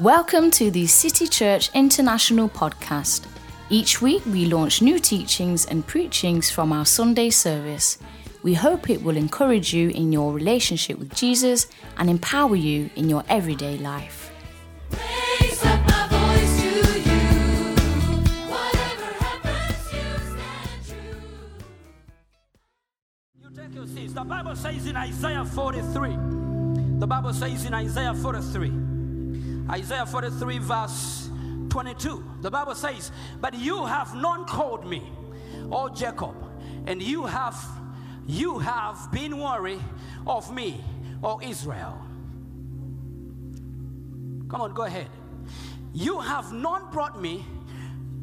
Welcome to the City Church International podcast. Each week we launch new teachings and preachings from our Sunday service. We hope it will encourage you in your relationship with Jesus and empower you in your everyday life. Raise up my voice to you. Whatever happens, you stand true. You take your seats. The Bible says in Isaiah 43. The Bible says in Isaiah 43. Isaiah 43, verse 22. The Bible says, But you have not called me, O Jacob, and you have you have been worried of me, O Israel. Come on, go ahead. You have not brought me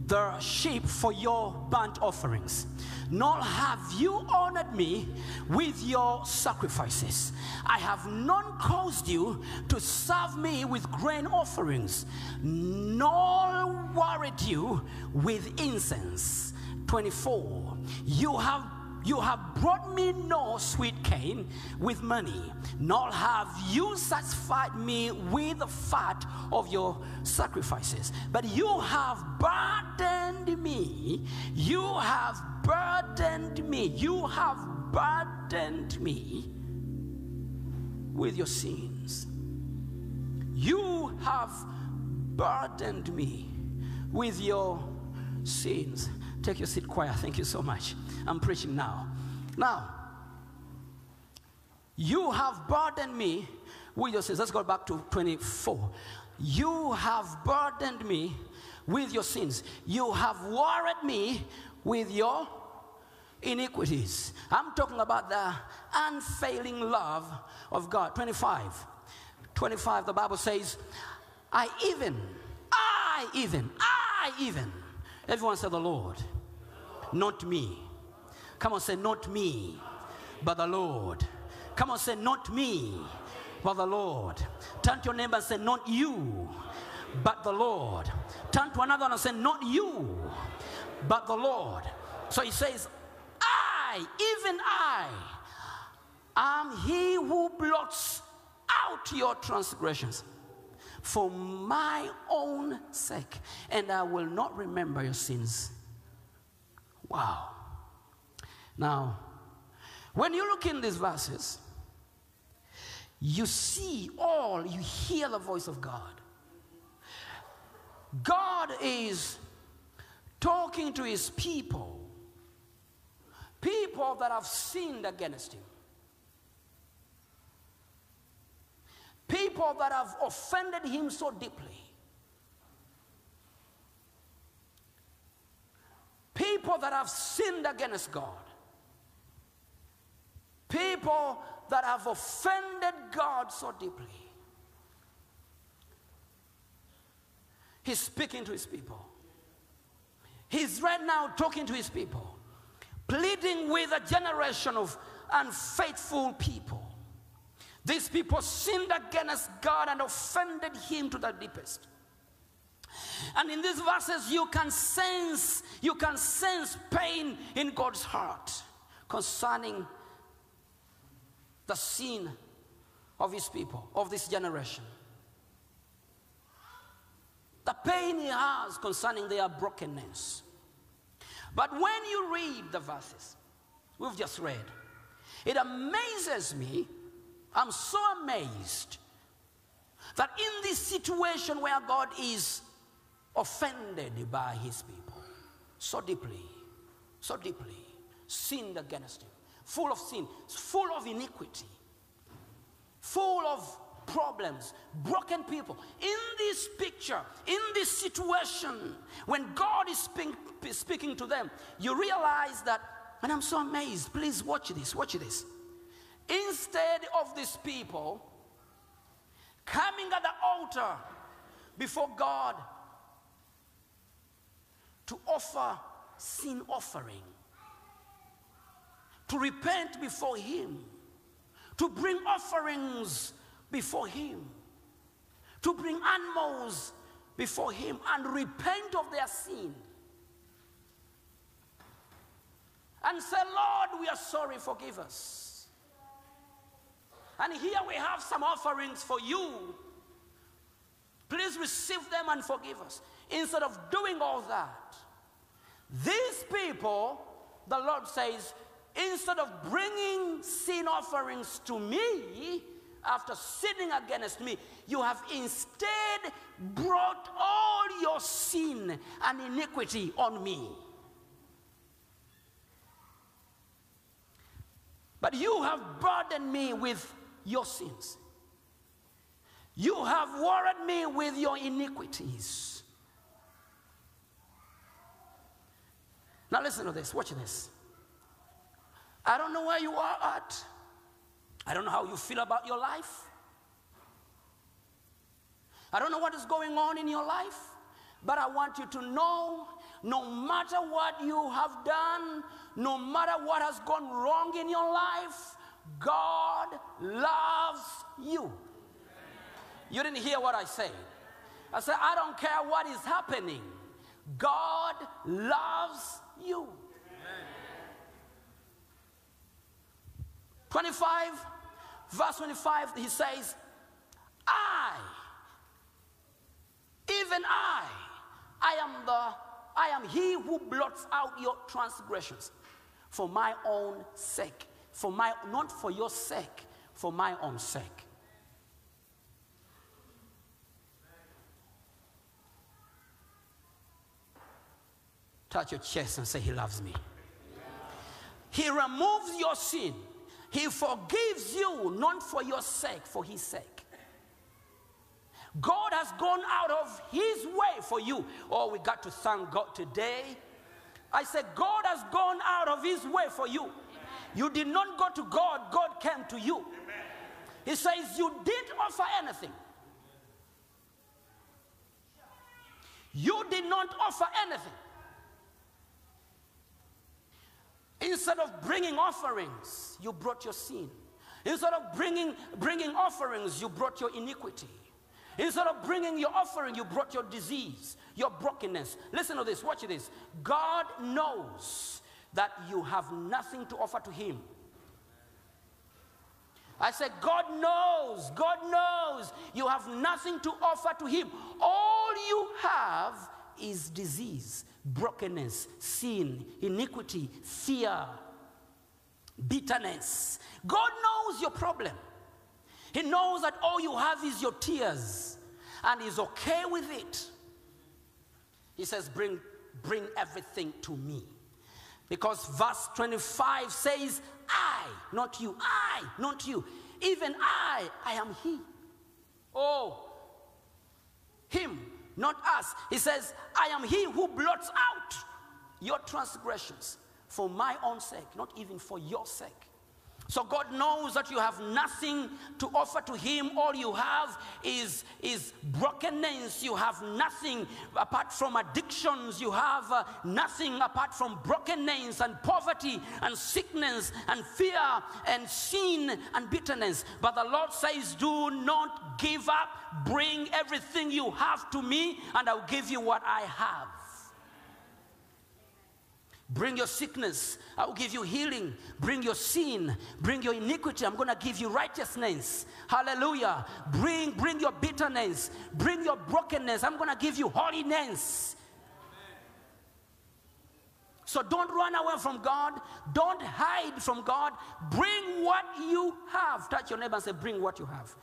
the sheep for your burnt offerings, nor have you honored me with your sacrifices. I have not caused you to serve me with grain offerings, nor worried you with incense. 24. You have you have brought me no sweet cane with money, nor have you satisfied me with the fat of your sacrifices. But you have burdened me. You have burdened me. You have burdened me with your sins. You have burdened me with your sins. Take your seat, choir. Thank you so much. I'm preaching now. Now, you have burdened me with your sins. Let's go back to 24. You have burdened me with your sins. You have worried me with your iniquities. I'm talking about the unfailing love of God. 25. 25, the Bible says, I even, I even, I even. Everyone say the Lord, not me. Come on, say, not me, but the Lord. Come on, say, not me, but the Lord. Turn to your neighbor and say, not you, but the Lord. Turn to another and say, not you, but the Lord. So he says, I, even I, am he who blots out your transgressions for my own sake, and I will not remember your sins. Wow. Now, when you look in these verses, you see all, you hear the voice of God. God is talking to his people, people that have sinned against him, people that have offended him so deeply. People that have sinned against God. People that have offended God so deeply. He's speaking to his people. He's right now talking to his people, pleading with a generation of unfaithful people. These people sinned against God and offended him to the deepest. And in these verses, you can sense, you can sense pain in God's heart concerning the sin of his people, of this generation. The pain he has concerning their brokenness. But when you read the verses we've just read, it amazes me. I'm so amazed that in this situation where God is offended by his people so deeply, so deeply, sinned against him, full of sin, full of iniquity, full of problems, broken people. In this picture, in this situation, when God is speak, speaking to them, you realize that, and I'm so amazed. Please watch this, watch this. Instead of these people coming at the altar before God to offer sin offering, to repent before Him, to bring offerings before Him, to bring animals before Him and repent of their sin. And say, Lord, we are sorry, forgive us. And here we have some offerings for you Please receive them and forgive us. Instead of doing all that, these people, the Lord says, instead of bringing sin offerings to me after sinning against me, you have instead brought all your sin and iniquity on me. But you have burdened me with your sins. You have worried me with your iniquities. Now, listen to this. Watch this. I don't know where you are at. I don't know how you feel about your life. I don't know what is going on in your life. But I want you to know no matter what you have done, no matter what has gone wrong in your life, God loves you. You didn't hear what I said. I said, I don't care what is happening. God loves you. 25, verse 25, he says, I, even I, I am the, I am he who blots out your transgressions for my own sake. For my, not for your sake, for my own sake. Touch your chest and say, He loves me. He removes your sin. He forgives you, not for your sake, for His sake. God has gone out of His way for you. Oh, we got to thank God today. I said, God has gone out of His way for you. You did not go to God, God came to you. He says, You didn't offer anything. You did not offer anything. Instead of bringing offerings, you brought your sin. Instead of bringing, bringing offerings, you brought your iniquity. Instead of bringing your offering, you brought your disease, your brokenness. Listen to this, watch this. God knows that you have nothing to offer to Him. I said, God knows, God knows you have nothing to offer to Him. All you have is disease, brokenness, sin, iniquity, fear, bitterness. God knows your problem. He knows that all you have is your tears and He's okay with it. He says, Bring, bring everything to me. Because verse 25 says, I, not you, I, not you. Even I, I am He. Oh, Him, not us. He says, I am He who blots out your transgressions for my own sake, not even for your sake. So God knows that you have nothing to offer to Him. All you have is, is brokenness. You have nothing apart from addictions. You have uh, nothing apart from brokenness and poverty and sickness and fear and sin and bitterness. But the Lord says, Do not give up. Bring everything you have to me, and I'll give you what I have. Bring your sickness, I will give you healing. Bring your sin, bring your iniquity, I'm going to give you righteousness. Hallelujah. Bring bring your bitterness, bring your brokenness, I'm going to give you holiness. So don't run away from God. Don't hide from God. Bring what you have. Touch your neighbor and say, Bring what you have.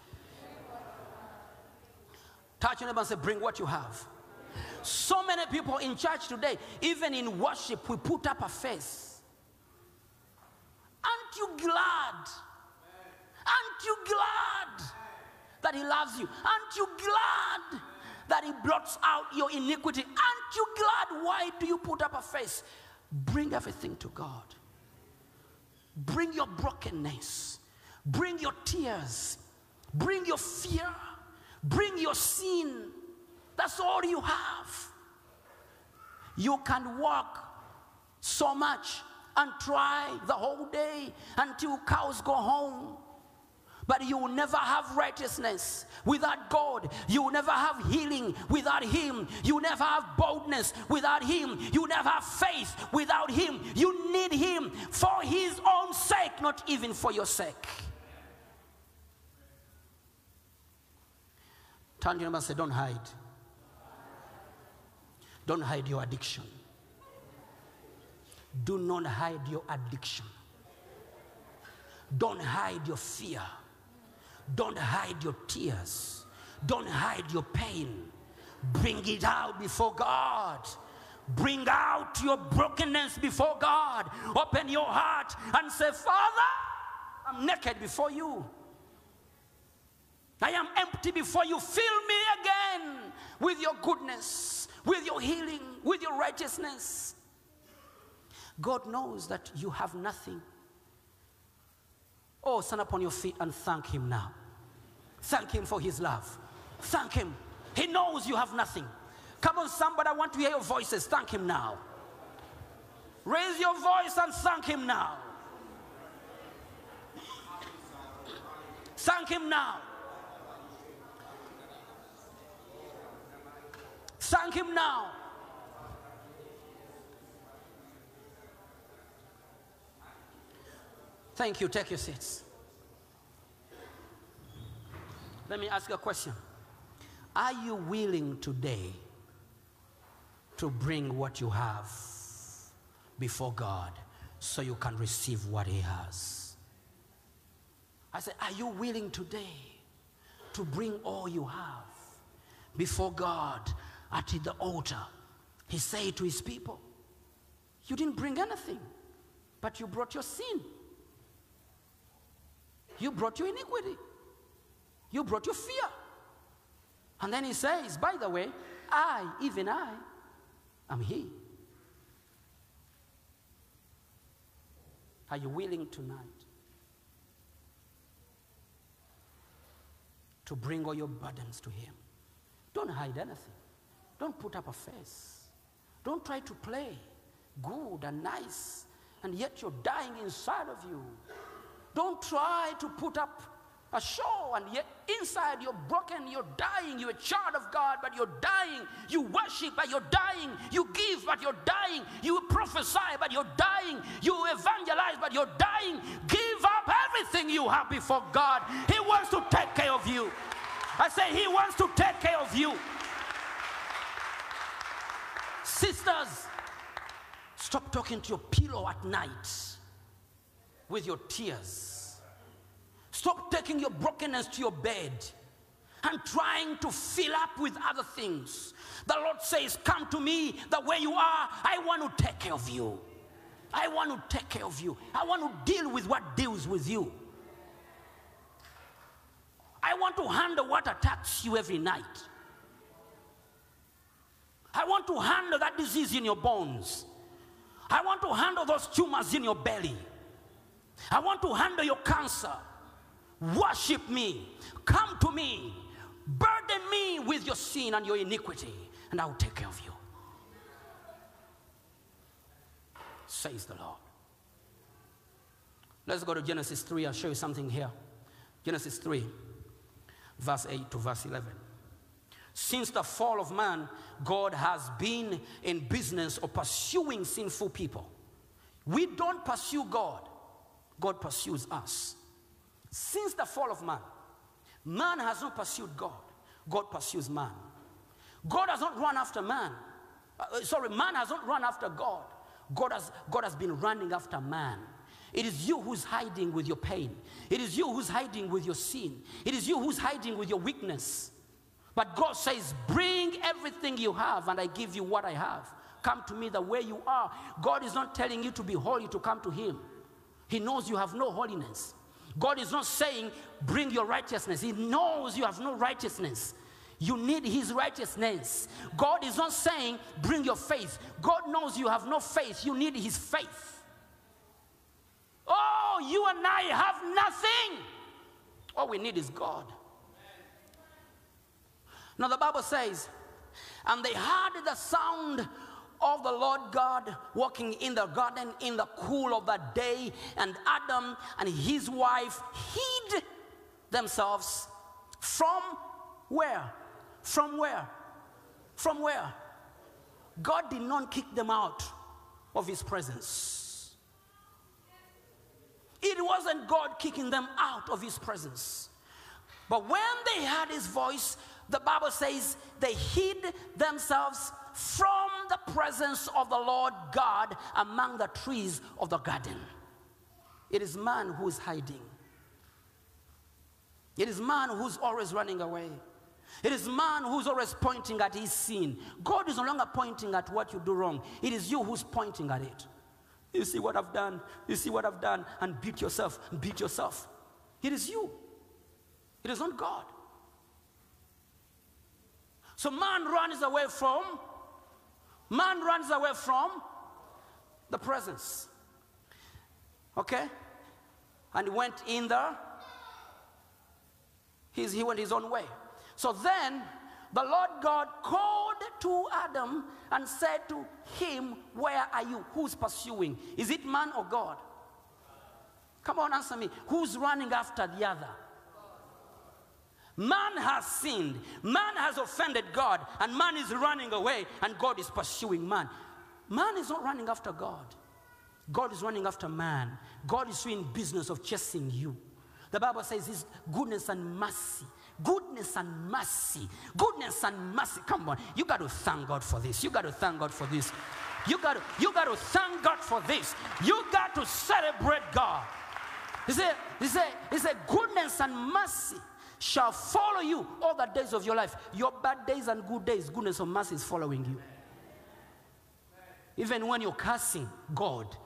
Touch your neighbor and say, Bring what you have. So many people in church today, even in worship, we put up a face. Aren't you glad? Aren't you glad that He loves you? Aren't you glad that He blots out your iniquity? Aren't you glad? Why do you put up a face? Bring everything to God. Bring your brokenness. Bring your tears. Bring your fear. Bring your sin. That's all you have. You can walk so much and try the whole day until cows go home. But you will never have righteousness without God. You will never have healing without Him. You will never have boldness without Him. You will never have faith without Him. You need Him for His own sake, not even for your sake. Turn to your neighbor and say, Don't hide. Don't hide your addiction. Do not hide your addiction. Don't hide your fear. Don't hide your tears. Don't hide your pain. Bring it out before God. Bring out your brokenness before God. Open your heart and say, Father, I'm naked before you. I am empty before you. Fill me again with your goodness, with your healing, with your righteousness. God knows that you have nothing. Oh, stand up on your feet and thank Him now. Thank Him for His love. Thank Him. He knows you have nothing. Come on, somebody, I want to hear your voices. Thank Him now. Raise your voice and thank Him now. Thank Him now. Thank Him now. Thank you. Take your seats. Let me ask you a question. Are you willing today to bring what you have before God so you can receive what He has? I said, Are you willing today to bring all you have before God at the altar? He said to His people, You didn't bring anything, but you brought your sin. You brought your iniquity. You brought your fear. And then he says, By the way, I, even I, am He. Are you willing tonight to bring all your burdens to Him? Don't hide anything. Don't put up a face. Don't try to play good and nice, and yet you're dying inside of you. Don't try to put up a show and yet inside you're broken, you're dying. You're a child of God, but you're dying. You worship, but you're dying. You give, but you're dying. You prophesy, but you're dying. You evangelize, but you're dying. Give up everything you have before God. He wants to take care of you. I say, He wants to take care of you. Sisters, stop talking to your pillow at night with your tears. Stop taking your brokenness to your bed and trying to fill up with other things. The Lord says, Come to me the way you are. I want to take care of you. I want to take care of you. I want to deal with what deals with you. I want to handle what attacks you every night. I want to handle that disease in your bones. I want to handle those tumors in your belly. I want to handle your cancer. Worship me. Come to me. Burden me with your sin and your iniquity, and I will take care of you. Says the Lord. Let's go to Genesis 3. I'll show you something here. Genesis 3, verse 8 to verse 11. Since the fall of man, God has been in business of pursuing sinful people. We don't pursue God, God pursues us. Since the fall of man, man has not pursued God, God pursues man. God has not run after man. Uh, sorry, man has not run after God. God has, God has been running after man. It is you who's hiding with your pain. It is you who's hiding with your sin. It is you who's hiding with your weakness. But God says, Bring everything you have, and I give you what I have. Come to me the way you are. God is not telling you to be holy to come to Him. He knows you have no holiness. God is not saying, Bring your righteousness. He knows you have no righteousness. You need His righteousness. God is not saying, Bring your faith. God knows you have no faith. You need His faith. Oh, you and I have nothing. All we need is God. Now, the Bible says, and they heard the sound of the Lord God walking in the garden in the cool of the day, and Adam and his wife hid themselves from where? From where? From where? God did not kick them out of his presence. It wasn't God kicking them out of his presence. But when they heard his voice, the Bible says they hid themselves from the presence of the Lord God among the trees of the garden. It is man who is hiding. It is man who's always running away. It is man who's always pointing at his sin. God is no longer pointing at what you do wrong. It is you who's pointing at it. You see what I've done. You see what I've done. And beat yourself. Beat yourself. It is you. It is not God. So man runs away from, man runs away from the presence. Okay? And went in there. He's, he went his own way. So then the Lord God called to Adam and said to him, Where are you? Who's pursuing? Is it man or God? Come on, answer me. Who's running after the other? Man has sinned. Man has offended God. And man is running away. And God is pursuing man. Man is not running after God. God is running after man. God is doing business of chasing you. The Bible says His goodness and mercy. Goodness and mercy. Goodness and mercy. Come on. You got to thank God for this. You got to thank God for this. You got to, you got to thank God for this. You got to celebrate God. He said, he said, he said, goodness and mercy shall follow you all the days of your life. Your bad days and good days, goodness and mercy is following you. Even when you're cursing God,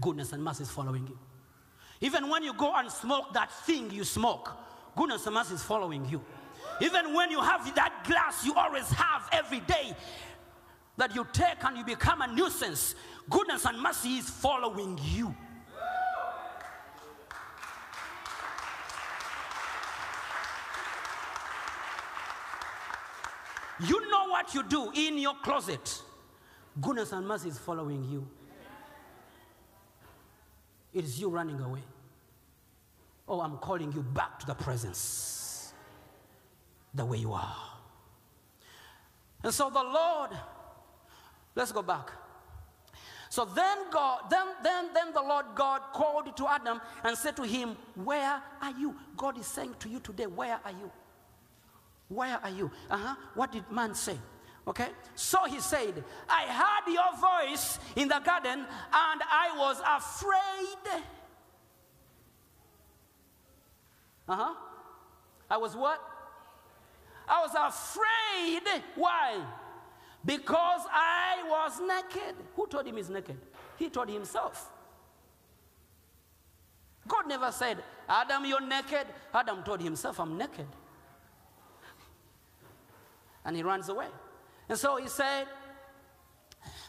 goodness and mercy is following you. Even when you go and smoke that thing you smoke, goodness and mercy is following you. Even when you have that glass you always have every day that you take and you become a nuisance, goodness and mercy is following you. You know what you do in your closet. Goodness and mercy is following you. It is you running away. Oh, I'm calling you back to the presence the way you are. And so the Lord, let's go back. So then God, then, then, then the Lord God called to Adam and said to him, Where are you? God is saying to you today, Where are you? Where are you? Uh-huh. What did man say? Okay. So he said, I heard your voice in the garden and I was afraid. Uh-huh. I was what? I was afraid. Why? Because I was naked. Who told him he's naked? He told himself. God never said, Adam, you're naked. Adam told himself, I'm naked and he runs away. And so he said,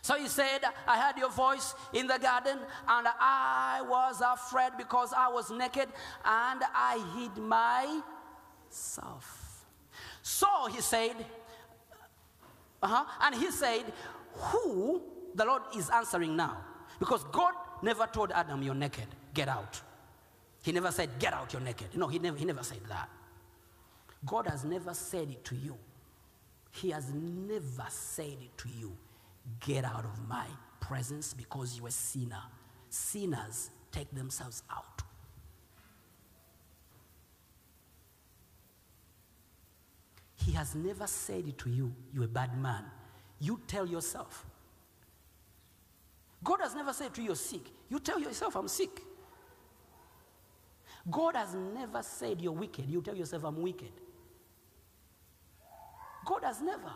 so he said, I heard your voice in the garden, and I was afraid because I was naked, and I hid myself. So he said, uh-huh, and he said, Who the Lord is answering now? Because God never told Adam, You're naked, get out. He never said, Get out, you're naked. No, he never, he never said that. God has never said it to you. He has never said to you, get out of my presence because you're a sinner. Sinners take themselves out. He has never said it to you, you're a bad man. You tell yourself. God has never said to you, you're sick. You tell yourself, I'm sick. God has never said you're wicked. You tell yourself, I'm wicked. God has never.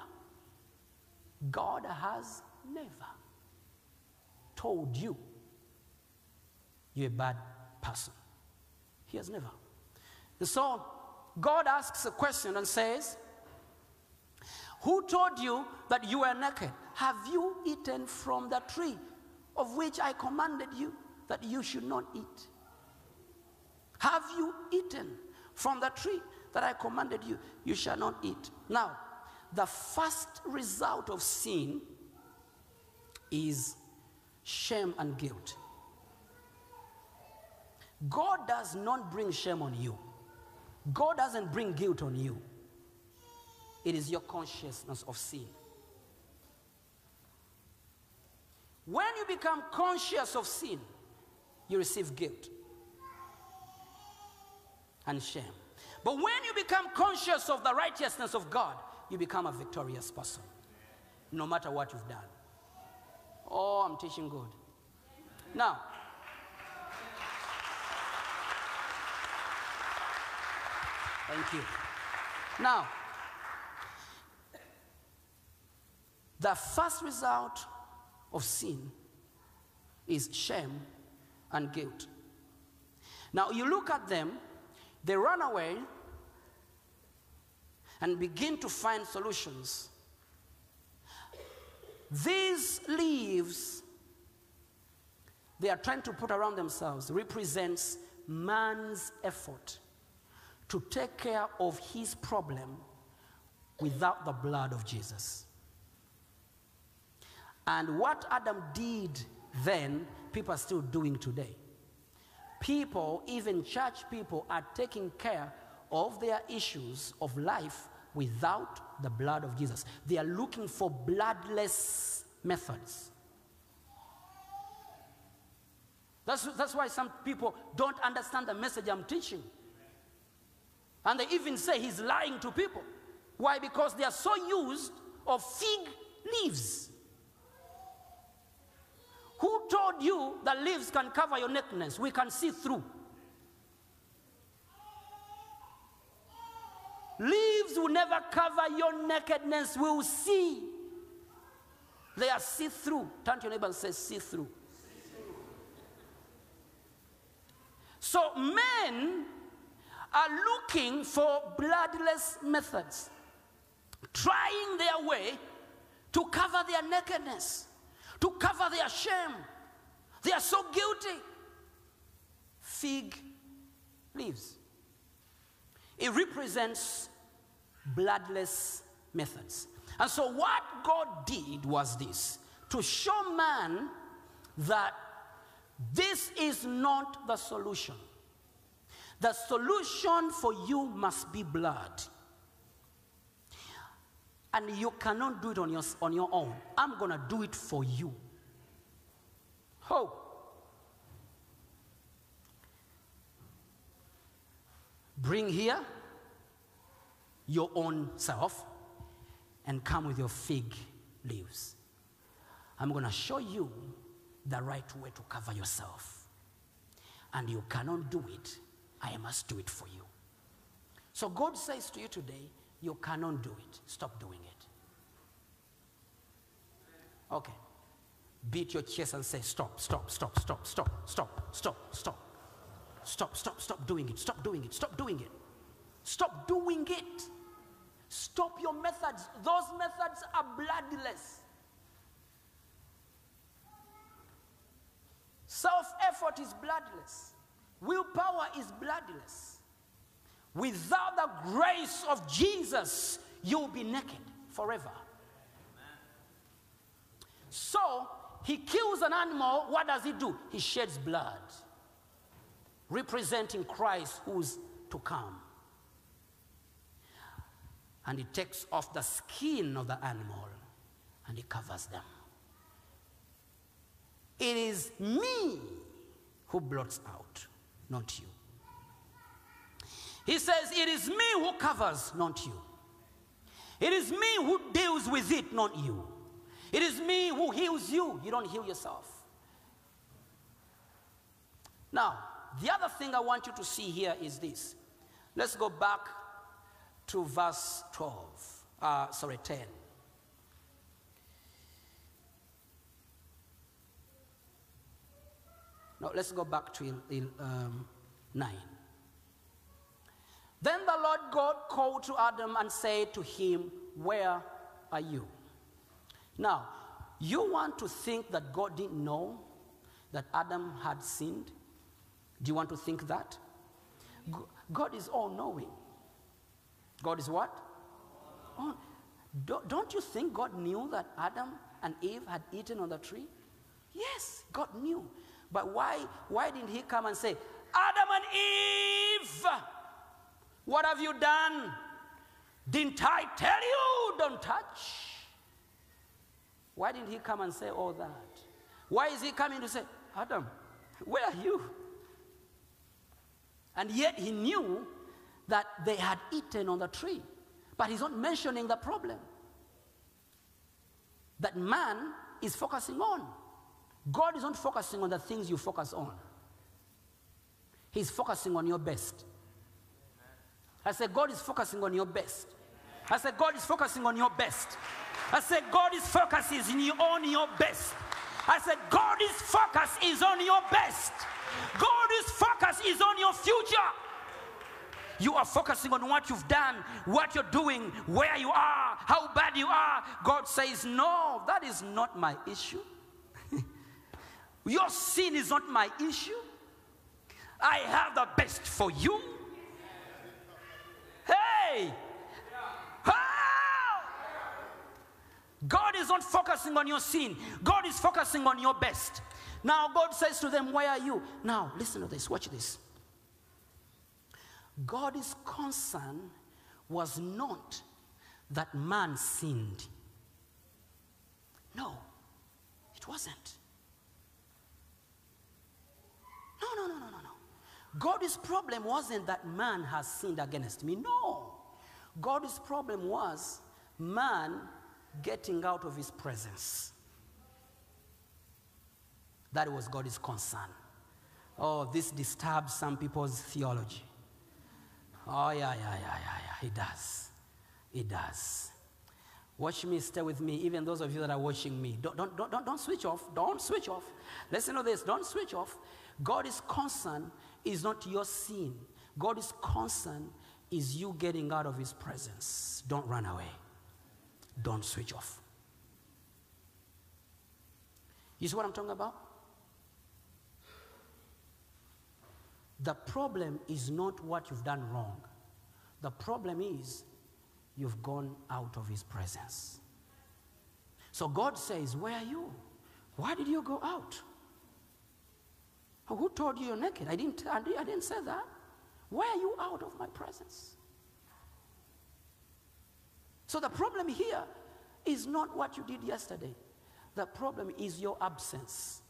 God has never told you you're a bad person. He has never. And so God asks a question and says, Who told you that you were naked? Have you eaten from the tree of which I commanded you that you should not eat? Have you eaten from the tree that I commanded you? You shall not eat. Now, the first result of sin is shame and guilt. God does not bring shame on you, God doesn't bring guilt on you. It is your consciousness of sin. When you become conscious of sin, you receive guilt and shame. But when you become conscious of the righteousness of God, you become a victorious person, no matter what you've done. Oh, I'm teaching good. Now, thank you. Now, the first result of sin is shame and guilt. Now, you look at them, they run away and begin to find solutions. These leaves they are trying to put around themselves represents man's effort to take care of his problem without the blood of Jesus. And what Adam did then, people are still doing today. People, even church people, are taking care of their issues of life without the blood of Jesus. They are looking for bloodless methods. That's, that's why some people don't understand the message I'm teaching. And they even say he's lying to people. Why? Because they are so used of fig leaves. Who told you that leaves can cover your nakedness? We can see through. Leaves will never cover your nakedness. We will see. They are see through. Turn to your neighbor and say, see through. So men are looking for bloodless methods, trying their way to cover their nakedness, to cover their shame. They are so guilty. Fig leaves. It represents bloodless methods. And so, what God did was this to show man that this is not the solution. The solution for you must be blood. And you cannot do it on your, on your own. I'm going to do it for you. How? Bring here your own self and come with your fig leaves. I'm going to show you the right way to cover yourself. And you cannot do it. I must do it for you. So God says to you today, you cannot do it. Stop doing it. Okay. Beat your chest and say, stop, stop, stop, stop, stop, stop, stop, stop. Stop, stop, stop doing it. Stop doing it. Stop doing it. Stop doing it. Stop your methods. Those methods are bloodless. Self effort is bloodless. Willpower is bloodless. Without the grace of Jesus, you'll be naked forever. So, he kills an animal. What does he do? He sheds blood, representing Christ who's to come. And he takes off the skin of the animal and he covers them. It is me who blots out, not you. He says, It is me who covers, not you. It is me who deals with it, not you. It is me who heals you. You don't heal yourself. Now, the other thing I want you to see here is this. Let's go back to verse 12. Uh, sorry, 10. No, let's go back to um, 9. Then the Lord God called to Adam and said to him, Where are you? Now, you want to think that God didn't know that Adam had sinned? Do you want to think that? God is all knowing. God is what? Oh, don't you think God knew that Adam and Eve had eaten on the tree? Yes, God knew. But why, why didn't He come and say, Adam and Eve, what have you done? Didn't I tell you don't touch? Why didn't He come and say all that? Why is He coming to say, Adam, where are you? And yet He knew that they had eaten on the tree. But he's not mentioning the problem that man is focusing on. God is not focusing on the things you focus on, He's focusing on your best. I said, God is focusing on your best. I said, God is focusing on your best. I said, God is focusing on your best. I said, God is focus is on your best. God is focus is on your future. You are focusing on what you've done, what you're doing, where you are, how bad you are. God says, No, that is not my issue. Your sin is not my issue. I have the best for you. Hey! Ah! God is not focusing on your sin, God is focusing on your best. Now, God says to them, Where are you? Now, listen to this, watch this. God's concern was not that man sinned. No, it wasn't. No, no, no, no, no, no. God's problem wasn't that man has sinned against me. No. God's problem was man getting out of his presence. That was God's concern. Oh, this disturbs some people's theology. Oh, yeah, yeah, yeah, yeah, yeah. It does. It does. Watch me, stay with me. Even those of you that are watching me, don't, don't, don't, don't, switch off. Don't switch off. Listen to this. Don't switch off. God's concern is not your sin. God's concern is you getting out of his presence. Don't run away. Don't switch off. You see what I'm talking about? The problem is not what you've done wrong. The problem is you've gone out of his presence. So God says, Where are you? Why did you go out? Who told you you're naked? I didn't, I didn't, say that. Why are you out of my presence? So the problem here is not what you did yesterday. The problem is your absence.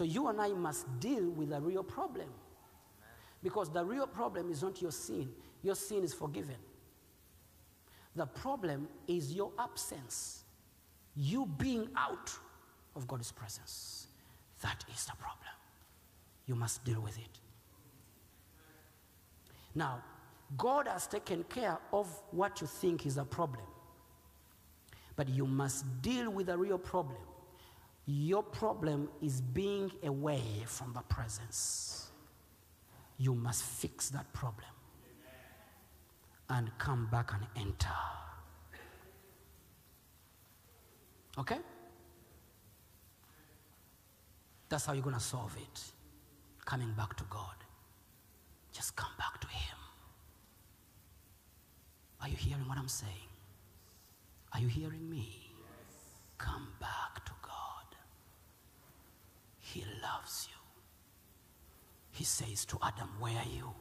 So you and I must deal with a real problem. Because the real problem is not your sin, your sin is forgiven. The problem is your absence, you being out of God's presence. That is the problem. You must deal with it. Now, God has taken care of what you think is a problem. But you must deal with a real problem. Your problem is being away from the presence. You must fix that problem and come back and enter. Okay? That's how you're going to solve it. Coming back to God. Just come back to Him. Are you hearing what I'm saying? Are you hearing me? Come back to. He loves you. He says to Adam, Where are you?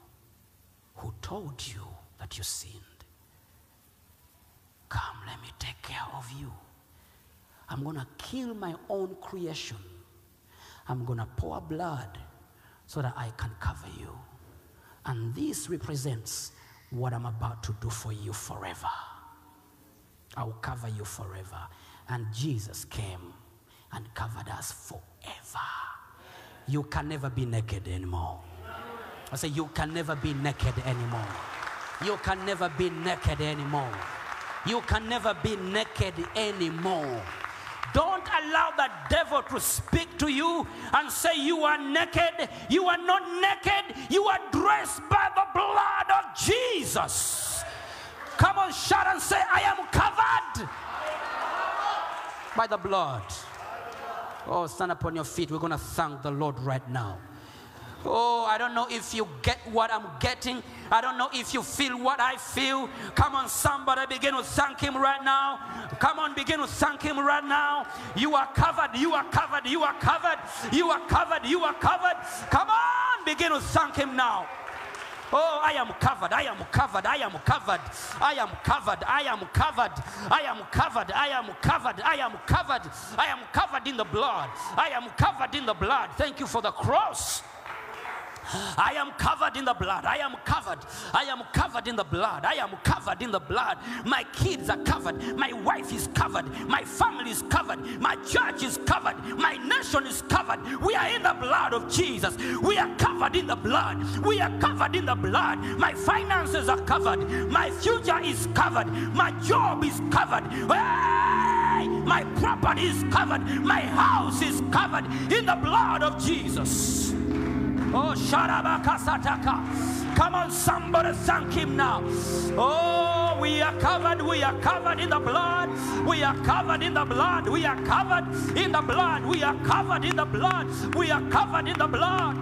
Who told you that you sinned? Come, let me take care of you. I'm going to kill my own creation. I'm going to pour blood so that I can cover you. And this represents what I'm about to do for you forever. I will cover you forever. And Jesus came and covered us forever. You can never be naked anymore. I say, You can never be naked anymore. You can never be naked anymore. You can never be naked anymore. Don't allow the devil to speak to you and say you are naked. You are not naked. You are dressed by the blood of Jesus. Come on, shout and say, I am covered by the blood. Oh, stand up on your feet. We're going to thank the Lord right now. Oh, I don't know if you get what I'm getting. I don't know if you feel what I feel. Come on, somebody begin to thank Him right now. Come on, begin to thank Him right now. You are covered, you are covered, you are covered, you are covered, you are covered. Come on, begin to thank Him now. Oh, I am covered. I am covered. I am covered. I am covered. I am covered. I am covered. I am covered. I am covered. I am covered in the blood. I am covered in the blood. Thank you for the cross. I am covered in the blood. I am covered. I am covered in the blood. I am covered in the blood. My kids are covered. My wife is covered. My family is covered. My church is covered. My nation is covered. We are in the blood of Jesus. We are covered in the blood. We are covered in the blood. My finances are covered. My future is covered. My job is covered. Hey! My property is covered. My house is covered in the blood of Jesus. Oh, Sharabakasataka. Come on, somebody thank him now. Oh, we are covered. We are covered in the blood. We are covered in the blood. We are covered in the blood. We are covered in the blood. We are covered in the blood.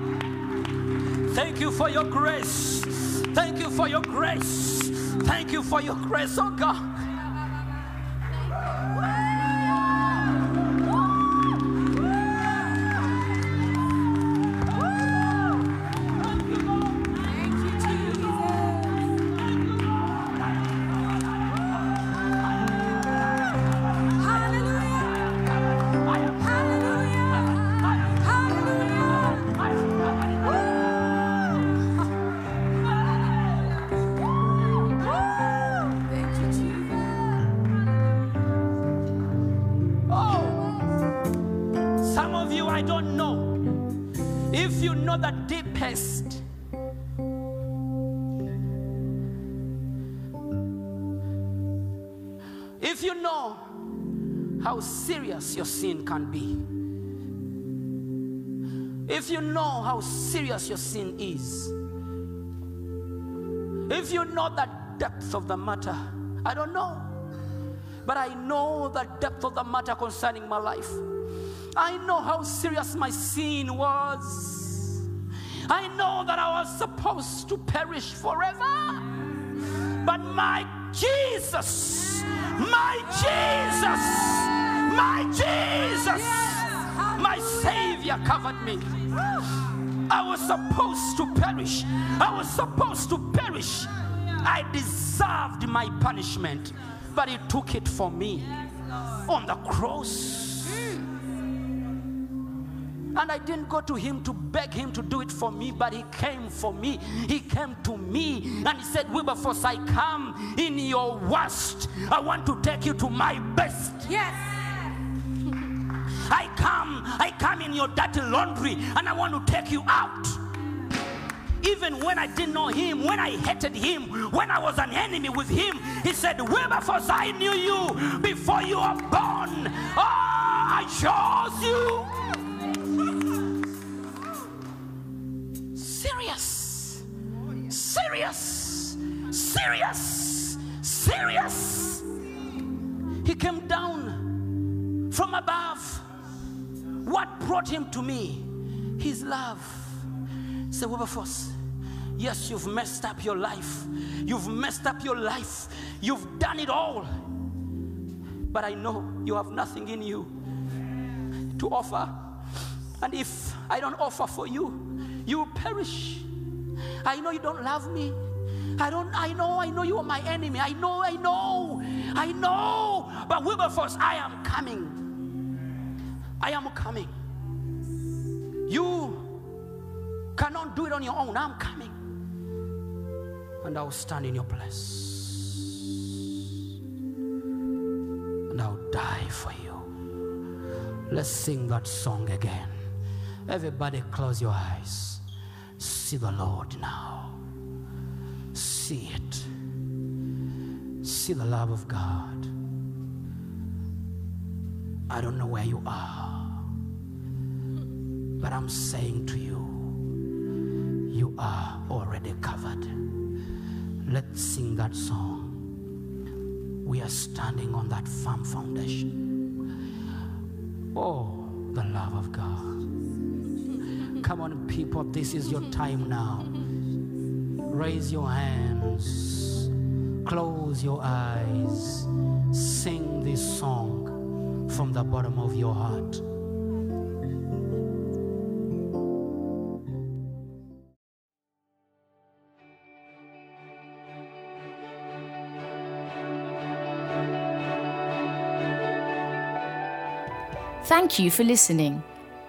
Thank you for your grace. Thank you for your grace. Thank you for your grace, oh God. The deepest. If you know how serious your sin can be, if you know how serious your sin is, if you know the depth of the matter, I don't know. But I know the depth of the matter concerning my life. I know how serious my sin was. I know that I was supposed to perish forever. But my Jesus, my Jesus, my Jesus, my Savior covered me. I was supposed to perish. I was supposed to perish. I deserved my punishment, but He took it for me on the cross. And I didn't go to him to beg him to do it for me, but he came for me. He came to me and he said, Wilberforce, I come in your worst. I want to take you to my best. Yes. I come, I come in your dirty laundry and I want to take you out. Even when I didn't know him, when I hated him, when I was an enemy with him, he said, Wilberforce, I knew you before you were born. Oh, I chose you. Serious. Serious. Serious. Serious. He came down from above. What brought him to me? His love. Say, Wilberforce, yes, you've messed up your life. You've messed up your life. You've done it all. But I know you have nothing in you to offer. And if I don't offer for you, you will perish. I know you don't love me. I don't, I know, I know you are my enemy. I know, I know, I know. But Wilberforce, I am coming. I am coming. You cannot do it on your own. I'm coming. And I'll stand in your place. And I'll die for you. Let's sing that song again. Everybody, close your eyes. See the Lord now. See it. See the love of God. I don't know where you are, but I'm saying to you, you are already covered. Let's sing that song. We are standing on that firm foundation. Oh, the love of God. Come on, people, this is your time now. Raise your hands, close your eyes, sing this song from the bottom of your heart. Thank you for listening.